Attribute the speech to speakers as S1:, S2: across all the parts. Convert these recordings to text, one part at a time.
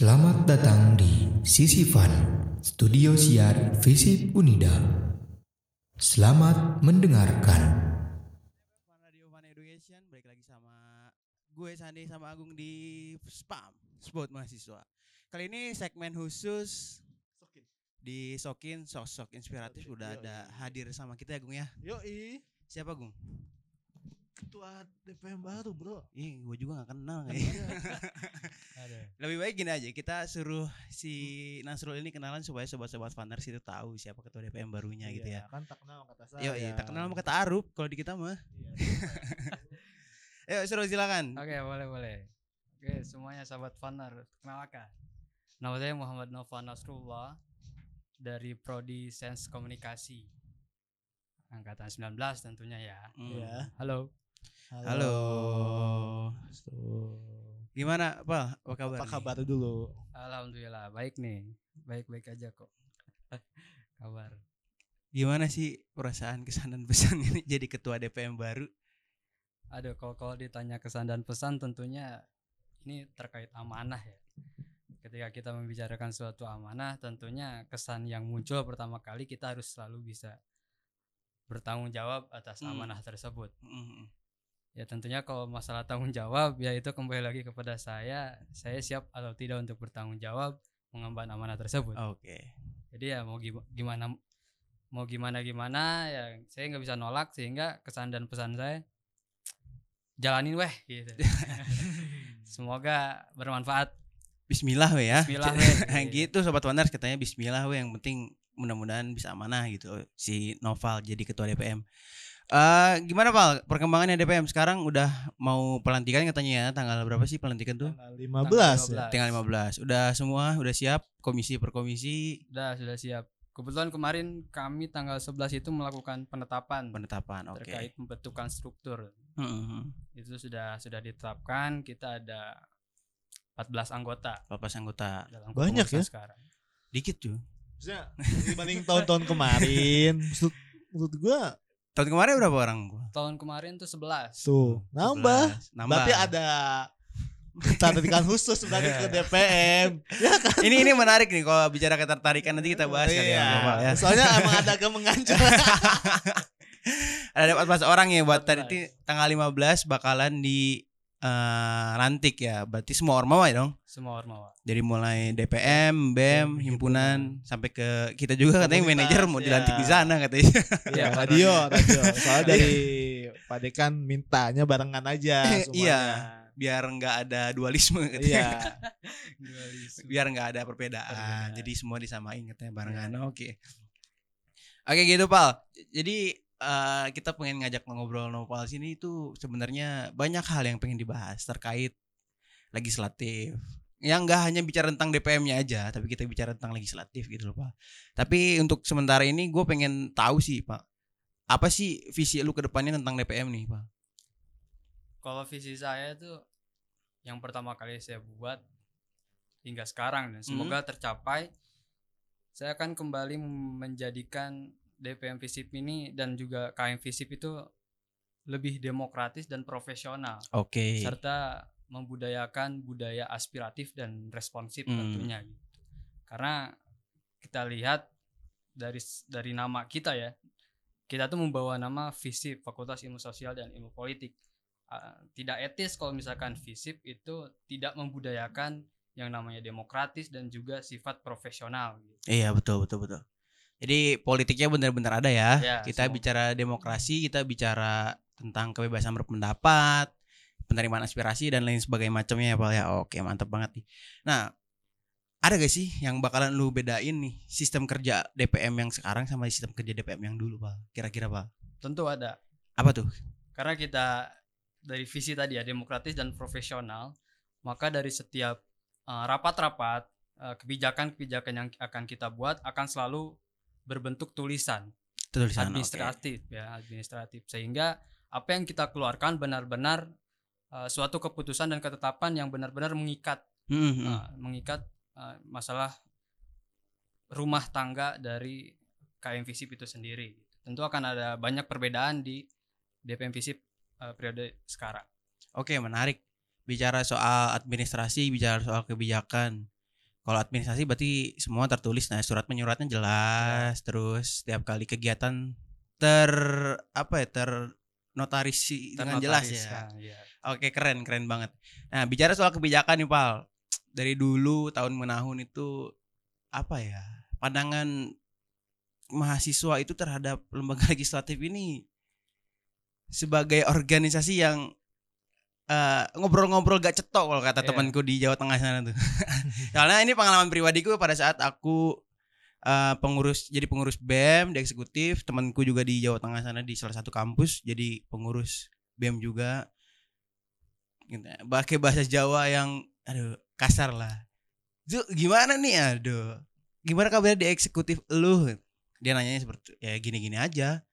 S1: Selamat datang di Sisi Fun, Studio Siar Visip Unida. Selamat mendengarkan.
S2: Fun Radio Fun Education balik lagi sama gue Sandi sama Agung di Spam Spot Mahasiswa. Kali ini segmen khusus di Sokin sosok inspiratif
S3: Sokin,
S2: udah
S3: yoi.
S2: ada hadir sama kita ya Gung ya.
S3: Yoi,
S2: Siapa Gung?
S3: Ketua DPM baru bro.
S2: Ih, gue juga gak kenal kayaknya. Lebih baik gini aja, kita suruh si Nasrul ini kenalan supaya sobat-sobat Funers itu tahu siapa ketua DPM barunya gitu ya.
S3: Kan tak kenal kata saya.
S2: Yo, iya, tak kenal sama kata Arub kalau di kita mah.
S3: Iya.
S2: Yuk, suruh silakan.
S4: Oke, boleh boleh. Oke, semuanya sahabat Fanar, kenalkan. Nama saya Muhammad Nova Nasrullah dari Prodi Sains Komunikasi. Angkatan 19 tentunya ya.
S2: Hmm.
S3: Iya.
S4: Halo.
S2: Halo.
S3: Tuh.
S2: Gimana, Pak? Apa kabar?
S3: Apa
S2: nih?
S3: kabar dulu?
S4: Alhamdulillah, baik nih. Baik-baik aja kok. Kabar.
S2: Gimana sih perasaan kesan dan pesan ini jadi ketua DPM baru?
S4: Aduh, kalau kalau ditanya kesan dan pesan tentunya ini terkait amanah ya. Ketika kita membicarakan suatu amanah, tentunya kesan yang muncul pertama kali kita harus selalu bisa bertanggung jawab atas
S2: Hmm.
S4: amanah tersebut.
S2: Mm.
S4: Ya tentunya kalau masalah tanggung jawab ya itu kembali lagi kepada saya. Saya siap atau tidak untuk bertanggung jawab mengemban amanah tersebut.
S2: Oke.
S4: Jadi ya mau gim- gimana mau gimana gimana ya saya nggak bisa nolak sehingga kesan dan pesan saya jalanin weh gitu. Semoga bermanfaat.
S2: Bismillah we ya.
S4: Bismillah weh.
S2: gitu sobat Wonders katanya bismillah we yang penting mudah-mudahan bisa amanah gitu si Noval jadi ketua DPM. Eh gimana Val perkembangannya DPM sekarang udah mau pelantikan katanya ya tanggal berapa sih pelantikan tuh?
S3: Tanggal 15 ya.
S4: 15.
S2: Tinggal 15. Udah semua udah siap komisi per komisi
S4: Sudah sudah siap. Kebetulan kemarin kami tanggal 11 itu melakukan penetapan
S2: penetapan. Oke.
S4: terkait pembentukan struktur.
S2: Heeh.
S4: Itu sudah sudah ditetapkan. Kita ada 14 anggota
S2: Papas anggota
S4: dalam
S3: Banyak ya?
S4: sekarang.
S2: dikit tuh.
S3: Maksudnya dibanding tahun-tahun kemarin, menurut, menurut gua
S2: Tahun kemarin berapa orang?
S4: Tahun kemarin tuh 11.
S3: tuh nambah.
S2: 11. Nambah.
S3: Berarti ada ketertarikan khusus berarti ke DPM. Ya kan?
S2: ini ini menarik nih kalau bicara ketertarikan nanti kita bahas kali ya, Bapak, ya.
S3: Soalnya emang ada agak mengancam.
S2: Ada 14 orang ya buat
S4: 14.
S2: tadi tanggal 15 bakalan di eh, lantik ya. Berarti semua ormawa ya dong.
S4: Semua ormawa.
S2: Dari mulai DPM, BEM,
S3: BEM,
S2: himpunan sampai ke kita juga katanya
S3: Komunitas,
S2: manajer mau
S3: ya.
S2: dilantik di sana katanya.
S3: Iya, radio, radio. Soalnya dari Pak Dekan mintanya barengan aja semuanya.
S2: Iya. Biar nggak ada dualisme katanya.
S3: Iya.
S2: Biar nggak ada perbedaan.
S4: Perbedaan.
S2: Jadi semua disamain katanya barengan. Oke. Oke gitu, Pal. Jadi eh, kita pengen ngajak ngobrol Nopal sini itu sebenarnya banyak hal yang pengen dibahas terkait legislatif. Yang nggak hanya bicara tentang DPM-nya aja, tapi kita bicara tentang legislatif gitu loh, Pak. Tapi untuk sementara ini gue pengen tahu sih, Pak. Apa sih visi lu ke depannya tentang DPM nih, Pak?
S4: Kalau visi saya itu yang pertama kali saya buat hingga sekarang dan semoga tercapai. Saya akan kembali menjadikan DPM Visip ini dan juga KM Visip itu lebih demokratis dan profesional
S2: Oke.
S4: serta membudayakan budaya aspiratif dan responsif
S2: Hmm.
S4: tentunya gitu. Karena kita lihat dari dari nama kita ya, kita tuh membawa nama FISIP Fakultas Ilmu Sosial dan Ilmu Politik. Ah, tidak etis kalau misalkan FISIP itu tidak membudayakan yang namanya demokratis dan juga sifat profesional. Gitu.
S2: Iya betul betul betul. Jadi politiknya benar-benar ada ya.
S4: Ya,
S2: kita
S4: semua.
S2: bicara demokrasi, kita bicara tentang kebebasan berpendapat, penerimaan aspirasi dan lain sebagainya macamnya ya Pak ya. Oke mantap banget nih. Nah ada gak sih yang bakalan lu bedain nih sistem kerja DPM yang sekarang sama sistem kerja DPM yang dulu Pak? Kira-kira Pak?
S4: Tentu ada.
S2: Apa tuh?
S4: Karena kita dari visi tadi ya demokratis dan profesional, maka dari setiap uh, rapat-rapat uh, kebijakan-kebijakan yang akan kita buat akan selalu berbentuk tulisan
S2: Tulisan.
S4: administratif ya administratif sehingga apa yang kita keluarkan benar-benar uh, suatu keputusan dan ketetapan yang benar-benar mengikat.
S2: Hmm, hmm.
S4: uh, mengikat uh, masalah rumah tangga dari KM Visip itu sendiri tentu akan ada banyak perbedaan di DPM Visip uh, periode sekarang
S2: Oke menarik. Bicara soal administrasi, bicara soal kebijakan. Kalau administrasi berarti semua tertulis. Nah, surat menyuratnya jelas. Terus setiap kali kegiatan ter apa ya ter notarisi dengan jelas ya.
S4: iya.
S2: Oke keren keren banget. Nah bicara soal kebijakan nih Pal, dari dulu tahun menahun itu apa ya pandangan mahasiswa itu terhadap lembaga legislatif ini sebagai organisasi yang eh, ngobrol-ngobrol gak cetok kalau kata
S4: Iya.
S2: temanku di Jawa Tengah sana tuh. Karena ini pengalaman pribadiku pada saat aku eh, pengurus jadi pengurus BEM di eksekutif, temanku juga di Jawa Tengah sana di salah satu kampus jadi pengurus BEM juga. Gitu. pakai bahasa Jawa yang aduh kasar lah. Zu, gimana nih? Aduh. Gimana kabar di eksekutif lu? Dia nanyanya seperti ya gini-gini aja.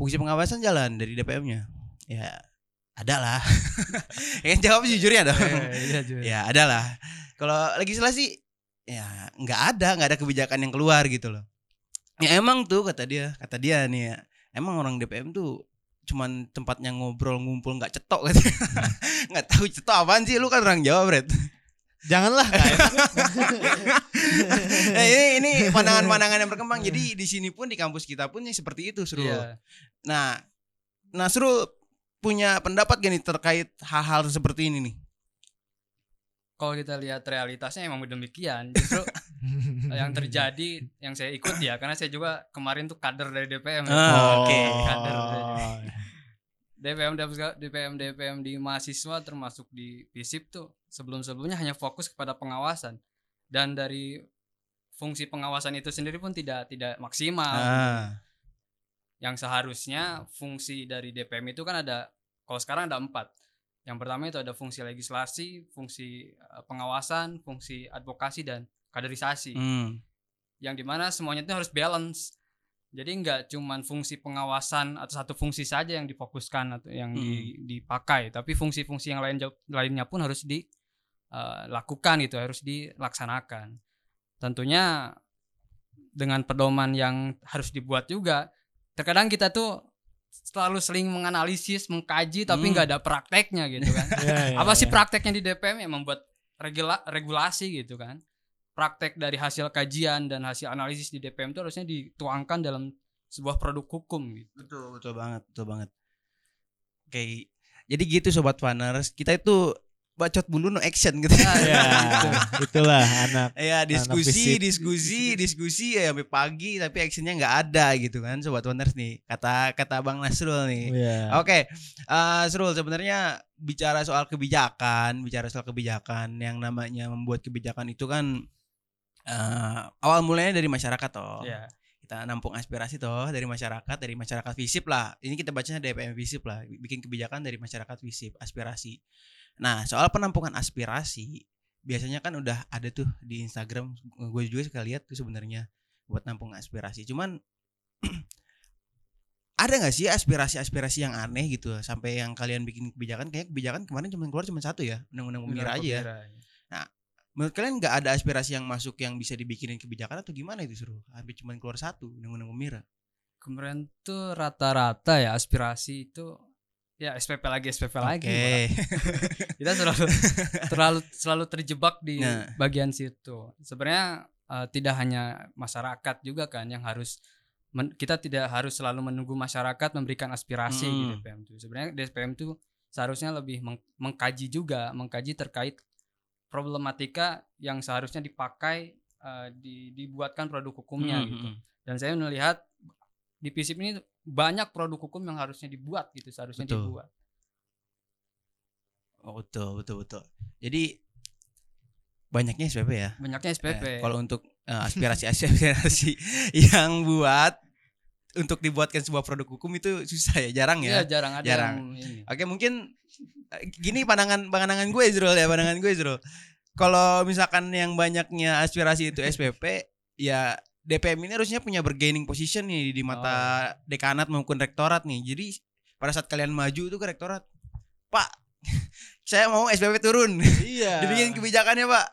S2: Fungsi pengawasan jalan dari DPM-nya ya ada lah ya kan jawab jujurnya dong.
S4: Iya, iya, juga.
S2: ya ada lah kalau legislasi ya nggak ada nggak ada kebijakan yang keluar gitu loh. Ya emang tuh kata dia kata dia nih ya emang orang DPM tuh cuman tempatnya ngobrol ngumpul nggak cetok katanya nggak tahu cetok apaan sih lu kan orang Jawa Bret.
S3: Janganlah.
S2: Nah, ini ini pandangan-pandangan yang berkembang. Jadi di sini pun di kampus kita pun ya seperti itu seru
S4: Iya.
S2: nah nah seru punya pendapat gak nih terkait hal-hal seperti ini nih
S4: Kalau kita lihat realitasnya emang demikian. Justru yang terjadi yang saya ikut ya karena saya juga kemarin tuh kader dari DPM. ya.
S2: Ah, oke.
S4: Kader DPM DPM DPM DPM di mahasiswa termasuk di FISIP tuh sebelum-sebelumnya hanya fokus kepada pengawasan dan dari fungsi pengawasan itu sendiri pun tidak tidak maksimal.
S2: ah.
S4: Yang seharusnya fungsi dari DPM itu kan ada kalau sekarang ada empat. Yang pertama itu ada fungsi legislasi, fungsi eh, pengawasan, fungsi advokasi dan kaderisasi
S2: Hmm.
S4: yang di mana semuanya itu harus balance jadi nggak cuman fungsi pengawasan atau satu fungsi saja yang difokuskan atau yang di- dipakai tapi fungsi-fungsi yang lain lainnya pun harus dilakukan gitu harus dilaksanakan tentunya dengan pedoman yang harus dibuat juga terkadang kita tuh selalu sering menganalisis mengkaji tapi
S2: Hmm.
S4: nggak ada prakteknya gitu kan
S3: Iya, iya,
S4: apa sih
S3: iya.
S4: prakteknya di DPM yang membuat regula- regulasi gitu kan praktek dari hasil kajian dan hasil analisis di DPM itu harusnya dituangkan dalam sebuah produk hukum gitu
S2: Betul, betul banget, betul banget. Oke. Jadi gitu sobat faners, kita itu bacot dulu no action gitu.
S3: Ya, itulah anak.
S2: Ya diskusi,
S3: fisip.
S2: diskusi, diskusi ya sampai pagi tapi actionnya nggak ada gitu kan sobat faners nih. Kata kata Bang Nasrul nih.
S3: Iya.
S2: Oke, eh Srul sebenarnya bicara soal kebijakan, bicara soal kebijakan yang namanya membuat kebijakan itu kan eh awal mulanya dari masyarakat toh.
S4: ya
S2: kita nampung aspirasi toh dari masyarakat dari masyarakat visip lah ini kita bacanya DPM visip lah bikin kebijakan dari masyarakat visip aspirasi nah soal penampungan aspirasi biasanya kan udah ada tuh di Instagram gue juga suka lihat tuh sebenarnya buat nampung aspirasi. Cuman ada nggak sih aspirasi-aspirasi yang aneh gitu? Sampai yang kalian bikin kebijakan kayak kebijakan kemarin cuma keluar cuma satu ya? Undang-undang pemira aja ya? Menurut kalian nggak ada aspirasi yang masuk yang bisa dibikinin kebijakan atau gimana itu suruh hampir cuma keluar satu undang-undang pemira
S4: kemarin tuh rata-rata ya aspirasi itu ya SPP lagi SPP lagi
S2: Oke.
S4: Pak. kita selalu terlalu selalu terjebak di
S2: Nah.
S4: bagian situ sebenarnya eh, tidak hanya masyarakat juga kan yang harus men- kita tidak harus selalu menunggu masyarakat memberikan aspirasi di
S2: Hmm.
S4: DPM itu sebenarnya DPM itu seharusnya lebih meng- mengkaji juga mengkaji terkait problematika yang seharusnya dipakai eh, di- dibuatkan produk hukumnya
S2: Hmm,
S4: gitu dan saya melihat di FISIP ini banyak produk hukum yang harusnya dibuat gitu seharusnya
S2: Betul.
S4: dibuat
S2: Oh, betul betul betul. Jadi banyaknya SPP ya.
S4: banyaknya SPP
S2: Ya, kalau untuk eh, aspirasi-aspirasi yang buat untuk dibuatkan sebuah produk hukum itu susah ya, jarang
S4: Iya,
S2: ya.
S4: jarang ada
S2: jarang.
S4: yang ini
S2: Oke, mungkin eh, gini pandangan pandangan gue Zrul ya, pandangan gue Zrul. Kalau misalkan yang banyaknya aspirasi itu SPP, ya DPM ini harusnya punya bargaining position nih di mata dekanat maupun rektorat nih. Jadi pada saat kalian maju itu ke rektorat, Pak, saya mau SPP turun.
S3: Iya.
S2: Dibikin kebijakannya, Pak.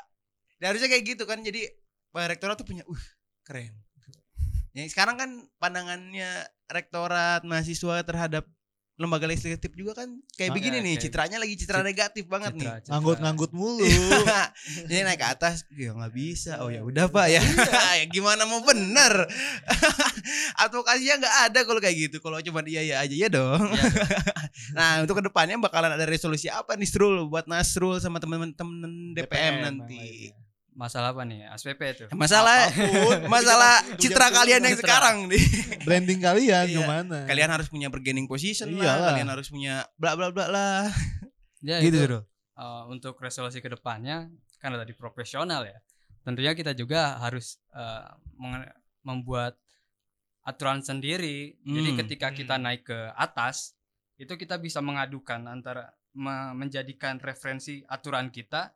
S2: Dan harusnya kayak gitu kan. Jadi Pak rektorat tuh punya, uh, keren. Ya, sekarang kan pandangannya rektorat mahasiswa terhadap lembaga legislatif juga kan kayak
S3: Ah,
S2: begini
S4: ya,
S2: nih
S4: kayak-
S2: citranya lagi citra
S4: Cit-
S2: negatif banget nih
S4: Citra- citra-
S3: Nganggut-nganggut mulu.
S2: Jadi naik ke atas, ya nggak bisa. Oh ya udah pak ya. ya gimana mau bener? Advokasinya nggak ada kalau kayak gitu. Kalau cuma iya iya aja ya dong.
S4: Iya, dong.
S2: Nah untuk ke depannya bakalan ada resolusi apa nih Srul buat Nasrul sama teman-teman temen DPM, nanti.
S4: Masalah apa nih SPP itu
S2: Masalah
S3: Apa
S2: pun.
S3: masalah
S2: citra kalian yang
S4: citra.
S2: sekarang nih.
S3: Branding kalian
S2: Iya.
S3: gimana?
S2: Kalian harus punya bargaining position lah.
S3: Iyalah.
S2: Kalian harus punya bla bla bla lah.
S4: ya,
S2: Gitu
S4: itu, uh, untuk resolusi ke depannya karena tadi profesional ya tentunya kita juga harus uh, membuat aturan sendiri jadi
S2: Hmm.
S4: ketika kita naik ke atas itu kita bisa mengadukan antara me- menjadikan referensi aturan kita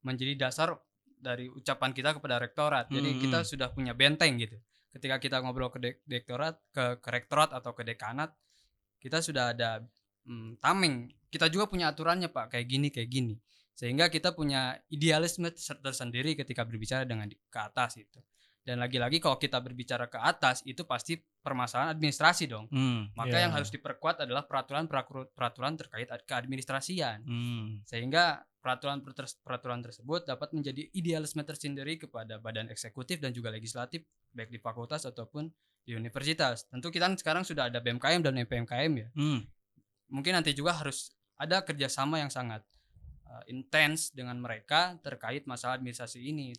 S4: menjadi dasar dari ucapan kita kepada rektorat. Jadi
S2: Hmm,
S4: kita
S2: hmm.
S4: sudah punya benteng gitu. Ketika kita ngobrol ke dek- dektorat ke, ke rektorat atau ke dekanat kita sudah ada hmm, tameng. Kita juga punya aturannya pak kayak gini kayak gini. Sehingga kita punya idealisme ter- tersendiri ketika berbicara dengan di- ke atas itu dan lagi-lagi kalau kita berbicara ke atas itu pasti permasalahan administrasi dong
S2: Hmm.
S4: maka
S3: Iya.
S4: yang harus diperkuat adalah peraturan peraturan terkait ad- keadministrasian
S2: Hmm.
S4: sehingga peraturan ter- peraturan tersebut dapat menjadi idealisme tersendiri kepada badan eksekutif dan juga legislatif baik di fakultas ataupun di universitas tentu kita sekarang sudah ada BMKM dan PMKM ya
S2: Hmm.
S4: mungkin nanti juga harus ada kerjasama yang sangat uh, intens dengan mereka terkait masalah administrasi ini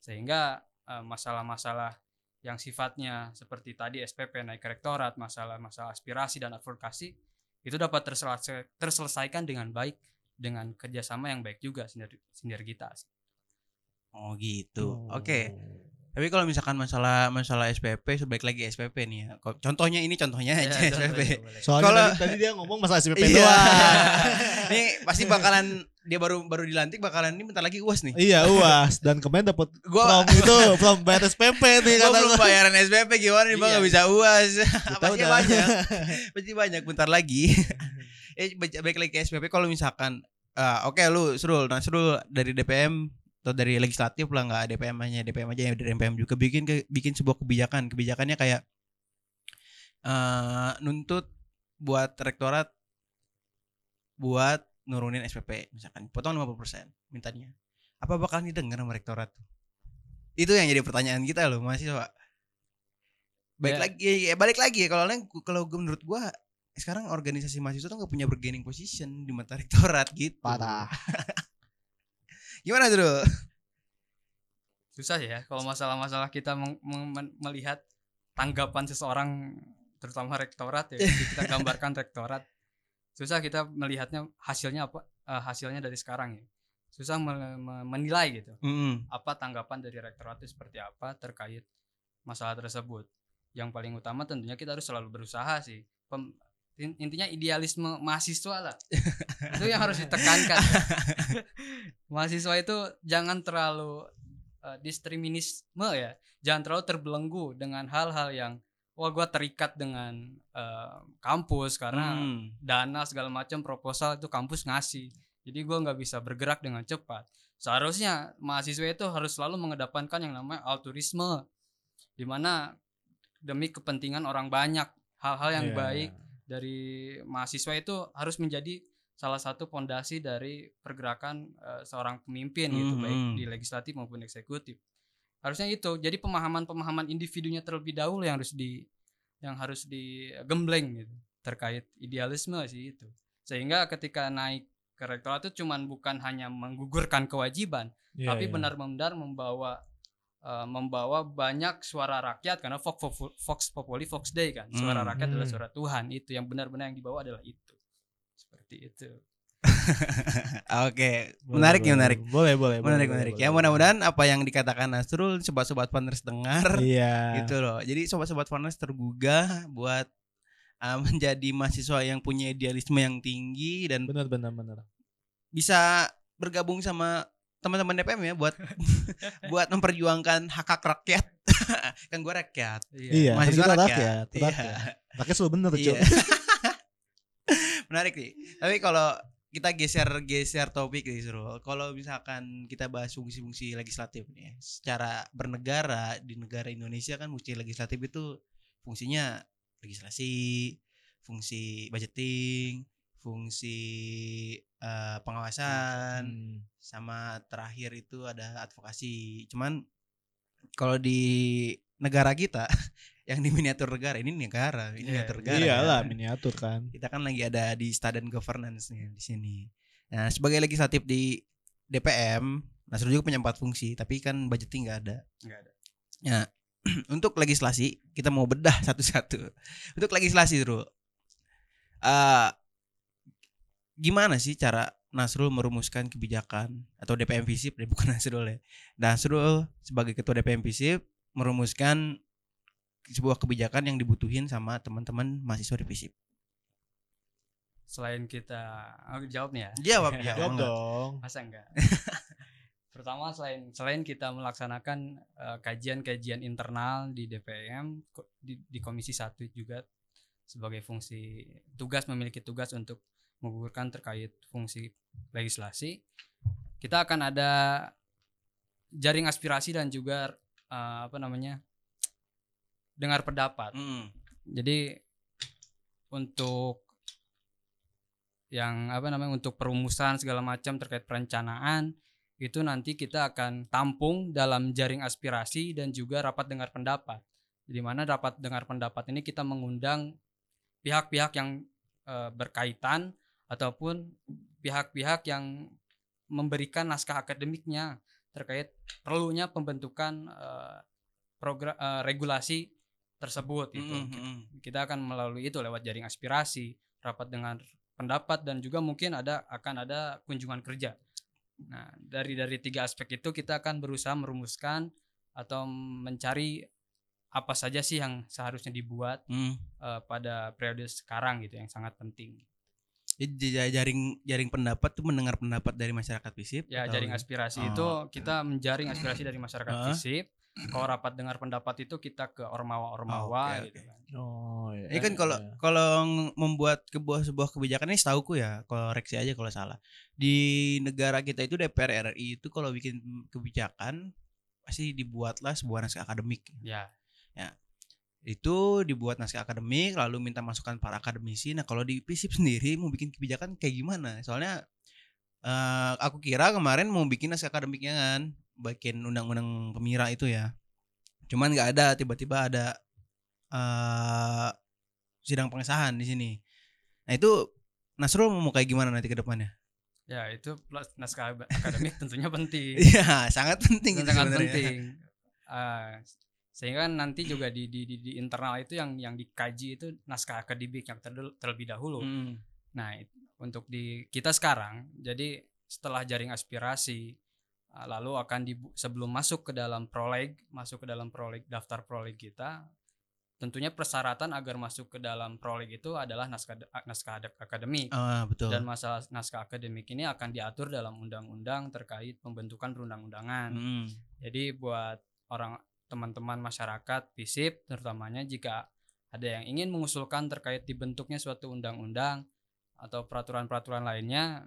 S4: sehingga masalah-masalah yang sifatnya seperti tadi SPP naik rektorat masalah-masalah aspirasi dan advokasi itu dapat terselesai- terselesaikan dengan baik dengan kerjasama yang baik juga sinergi- sinergitas
S2: Oh gitu.
S3: Oh.
S2: Oke. Tapi kalau misalkan masalah masalah SPP, sebaik lagi SPP nih ya. Contohnya ini contohnya
S4: Ya,
S2: aja
S4: contoh
S2: SPP.
S4: itu.
S3: Soalnya
S2: Kalau-
S3: tadi, tadi dia ngomong masalah SPP
S2: Iya.
S3: doang.
S2: ini pasti bakalan dia baru baru dilantik bakalan ini bentar lagi uas nih.
S3: iya uas dan kemarin dapat
S2: Gua
S3: from itu from bayar SPP nih
S2: gua
S3: kata
S2: belum
S3: gua.
S2: bayaran SPP gimana nih Bang
S4: Iya.
S2: nggak bisa uas. pasti
S3: udah.
S2: banyak. Pasti banyak bentar lagi. eh ba- baik lagi ke SPP kalau misalkan ah, oke lu Srul, nah Srul dari DPM atau dari legislatif lah nggak DPM hanya DPM aja ya dari DPM juga bikin ke, bikin sebuah kebijakan kebijakannya kayak eh nuntut buat rektorat buat nurunin SPP misalkan potong 50% mintanya. Apa bakal didengar sama rektorat itu yang jadi pertanyaan kita loh mahasiswa. Baik
S4: Ya.
S2: lagi ya, balik lagi ya kalau kalau gue menurut gua sekarang organisasi mahasiswa tuh nggak punya bargaining position di mata rektorat gitu.
S3: Parah.
S2: gimana tuh
S4: susah ya kalau masalah-masalah kita melihat tanggapan seseorang terutama rektorat ya kita gambarkan rektorat susah kita melihatnya hasilnya apa eh, hasilnya dari sekarang ya. Susah me- me- menilai gitu.
S2: Mm-mm.
S4: apa tanggapan dari rektorat itu seperti apa terkait masalah tersebut? Yang paling utama tentunya kita harus selalu berusaha sih. Pem- in- intinya idealisme mahasiswa lah. Itu yang harus ditekankan. Mahasiswa itu jangan terlalu eh, diskriminisme ya. Jangan terlalu terbelenggu dengan hal-hal yang wah gua terikat dengan eh, kampus karena
S2: Hmm.
S4: dana segala macam proposal itu kampus ngasih jadi gua nggak bisa bergerak dengan cepat seharusnya mahasiswa itu harus selalu mengedepankan yang namanya altruisme di mana demi kepentingan orang banyak hal-hal yang
S3: Iya.
S4: baik dari mahasiswa itu harus menjadi salah satu pondasi dari pergerakan eh, seorang pemimpin gitu
S2: Mhm.
S4: baik di legislatif maupun eksekutif harusnya itu. Jadi pemahaman-pemahaman individunya terlebih dahulu yang harus di yang harus digembleng gitu. Terkait idealisme sih itu. Sehingga ketika naik ke rektorat itu cuman bukan hanya menggugurkan kewajiban
S3: Iya,
S4: tapi
S3: iya.
S4: benar-benar membawa eh, membawa banyak suara rakyat. Karena Vox, Vox, Vox Populi Vox Dei kan. Suara
S2: Hmm.
S4: rakyat adalah
S3: Hmm.
S4: suara Tuhan. Itu yang benar-benar yang dibawa adalah itu. Seperti itu
S2: Oke, menarik
S3: boleh.
S2: menarik.
S3: Boleh, boleh.
S2: Menarik
S3: boleh,
S2: menarik.
S3: boleh,
S2: Ya mudah-mudahan apa yang dikatakan Nasrul sobat-sobat partners dengar
S3: Iya.
S2: gitu loh. Jadi sobat-sobat partners tergugah buat uh, menjadi mahasiswa yang punya idealisme yang tinggi dan
S3: Benar, benar, benar.
S2: bisa bergabung sama teman-teman DPM ya buat buat memperjuangkan hak hak rakyat. kan gue rakyat.
S3: Iya, kan
S2: Mahasiswa
S3: kita
S2: rakyat.
S3: rakyat,
S2: Iya.
S3: rakyat. Rakyat selalu benar,
S2: Iya. Menarik nih. Tapi kalau kita geser-geser topik nih Srul. Kalau misalkan kita bahas fungsi-fungsi legislatif nih, ya, secara bernegara di negara Indonesia kan fungsi legislatif itu fungsinya legislasi, fungsi budgeting, fungsi eh, pengawasan,
S3: Hmm.
S2: sama terakhir itu ada advokasi. Cuman kalau di negara kita yang di miniatur negara ini negara, ini
S4: Iya,
S2: miniatur negara.
S3: Iyalah
S2: ya.
S3: miniatur kan.
S2: Kita kan lagi ada di Student Governance nih di sini. Nah, sebagai legislatif di DPM, Nasrul juga punya empat fungsi, tapi kan budgeting nggak ada.
S4: Nggak ada.
S2: Ya, untuk legislasi kita mau bedah satu-satu. Untuk legislasi dulu, eh gimana sih cara Nasrul merumuskan kebijakan atau DPM Visip deh bukan Nasrul ya. Nasrul sebagai ketua DPM Visip merumuskan sebuah kebijakan yang dibutuhin sama teman-teman mahasiswa di Visip.
S4: Selain kita oh, jawab nih ya.
S2: Jawab,
S3: Jawab
S2: jawab.
S3: dong.
S4: Masa enggak? Pertama selain selain kita melaksanakan eh, kajian-kajian internal di DPM di, di Komisi 1 juga sebagai fungsi tugas memiliki tugas untuk menggugurkan terkait fungsi legislasi. Kita akan ada jaring aspirasi dan juga eh, apa namanya? dengar pendapat.
S2: Hmm.
S4: Jadi untuk yang apa namanya untuk perumusan segala macam terkait perencanaan itu nanti kita akan tampung dalam jaring aspirasi dan juga rapat dengar pendapat. Di mana rapat dengar pendapat ini kita mengundang pihak-pihak yang eh, berkaitan ataupun pihak-pihak yang memberikan naskah akademiknya terkait perlunya pembentukan eh, program eh, regulasi tersebut itu
S2: Hmm, hmm, hmm.
S4: kita akan melalui itu lewat jaring aspirasi, rapat dengan pendapat dan juga mungkin ada akan ada kunjungan kerja. Nah, dari dari tiga aspek itu kita akan berusaha merumuskan atau mencari apa saja sih yang seharusnya dibuat
S2: Hmm.
S4: eh, pada periode sekarang gitu yang sangat penting.
S2: Jaring jaring pendapat tuh mendengar pendapat dari masyarakat Visip.
S4: Ya,
S2: atau-
S4: jaring aspirasi
S2: Oh,
S4: itu kita menjaring aspirasi dari masyarakat? FISIP. Kalau rapat dengar pendapat itu kita ke ormawa-ormawa
S2: Oke,
S4: gitu
S2: oke.
S4: kan.
S3: Oh, iya.
S2: Ini kan kalau
S3: iya.
S2: kalau membuat sebuah sebuah kebijakan ini setauku ya, koreksi aja kalau salah. Di negara kita itu DPR RI itu kalau bikin kebijakan pasti dibuatlah sebuah naskah akademik.
S4: Ya,
S2: Itu dibuat naskah akademik lalu minta masukan para akademisi. Nah, kalau di FISIP sendiri mau bikin kebijakan kayak gimana? Soalnya eh, aku kira kemarin mau bikin naskah akademiknya kan, bikin undang-undang pemira itu ya. Cuman nggak ada, tiba-tiba ada eh sidang pengesahan di sini. Nah, itu Nasrul mau kayak gimana nanti ke depannya?
S4: ya itu plus naskah akademik tentunya penting.
S2: Iya, sangat penting
S4: sangat penting. Ah, sehingga nanti juga di, di, di, di internal itu yang yang dikaji itu naskah akademik yang terdel- terlebih dahulu.
S2: Hmm.
S4: Nah, untuk di kita sekarang, jadi setelah jaring aspirasi, ah, lalu akan dibu- sebelum masuk ke dalam proleg, masuk ke dalam proleg daftar proleg kita, tentunya persyaratan agar masuk ke dalam proleg itu adalah naskah naskah ad- akademik.
S2: Ah, betul.
S4: Dan masalah naskah akademik ini akan diatur dalam undang-undang terkait pembentukan perundang-undangan.
S2: Hmm.
S4: Jadi buat orang teman-teman masyarakat FISIP terutamanya jika ada yang ingin mengusulkan terkait dibentuknya suatu undang-undang atau peraturan-peraturan lainnya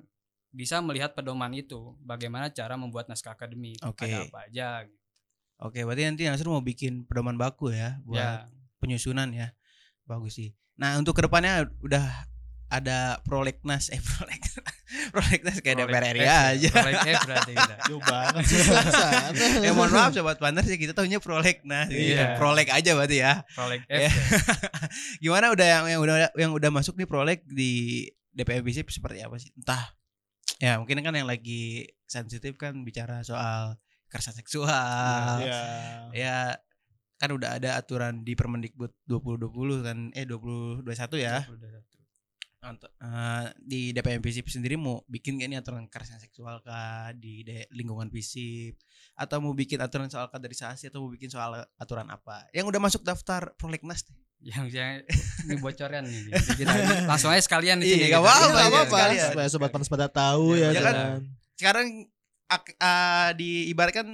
S4: bisa melihat pedoman itu bagaimana cara membuat naskah akademik
S2: Oke.
S4: ada apa aja
S2: Oke, berarti nanti Nasrul mau bikin pedoman baku ya buat
S4: ya
S2: penyusunan ya. Bagus sih. Nah, untuk ke depannya udah ada prolegnas eh prolegnas prolegnas kayak DPR RI
S4: eh,
S2: aja.
S4: Prolegnas berarti kita.
S3: banget.
S2: ya mohon maaf sobat panas sih kita tahunya prolegnas.
S4: Iya. iya.
S2: Proleg aja berarti ya.
S4: Proleg eh,
S2: Ya. Gimana udah yang yang udah yang udah masuk nih proleg di DPR BC seperti apa sih? Entah. Ya mungkin kan yang lagi sensitif kan bicara soal kerasa seksual.
S3: Iya. Yeah.
S2: Ya kan udah ada aturan di Permendikbud 2020 kan eh 2021 ya. 2021 uh, di DPM FISIP sendiri mau bikin gak nih aturan kekerasan seksual kah di lingkungan FISIP atau mau bikin aturan soal kaderisasi atau mau bikin soal aturan apa? Yang udah masuk daftar prolegnas nih
S4: yang saya ini bocoran nih kita langsung aja sekalian di
S2: iya,
S4: sini gitu.
S3: iya,
S2: gak
S3: apa-apa.
S2: apa-apa
S3: supaya sobat panas pada tahu iya,
S4: ya,
S3: ya,
S2: ya kan? Sekarang uh, eh, diibaratkan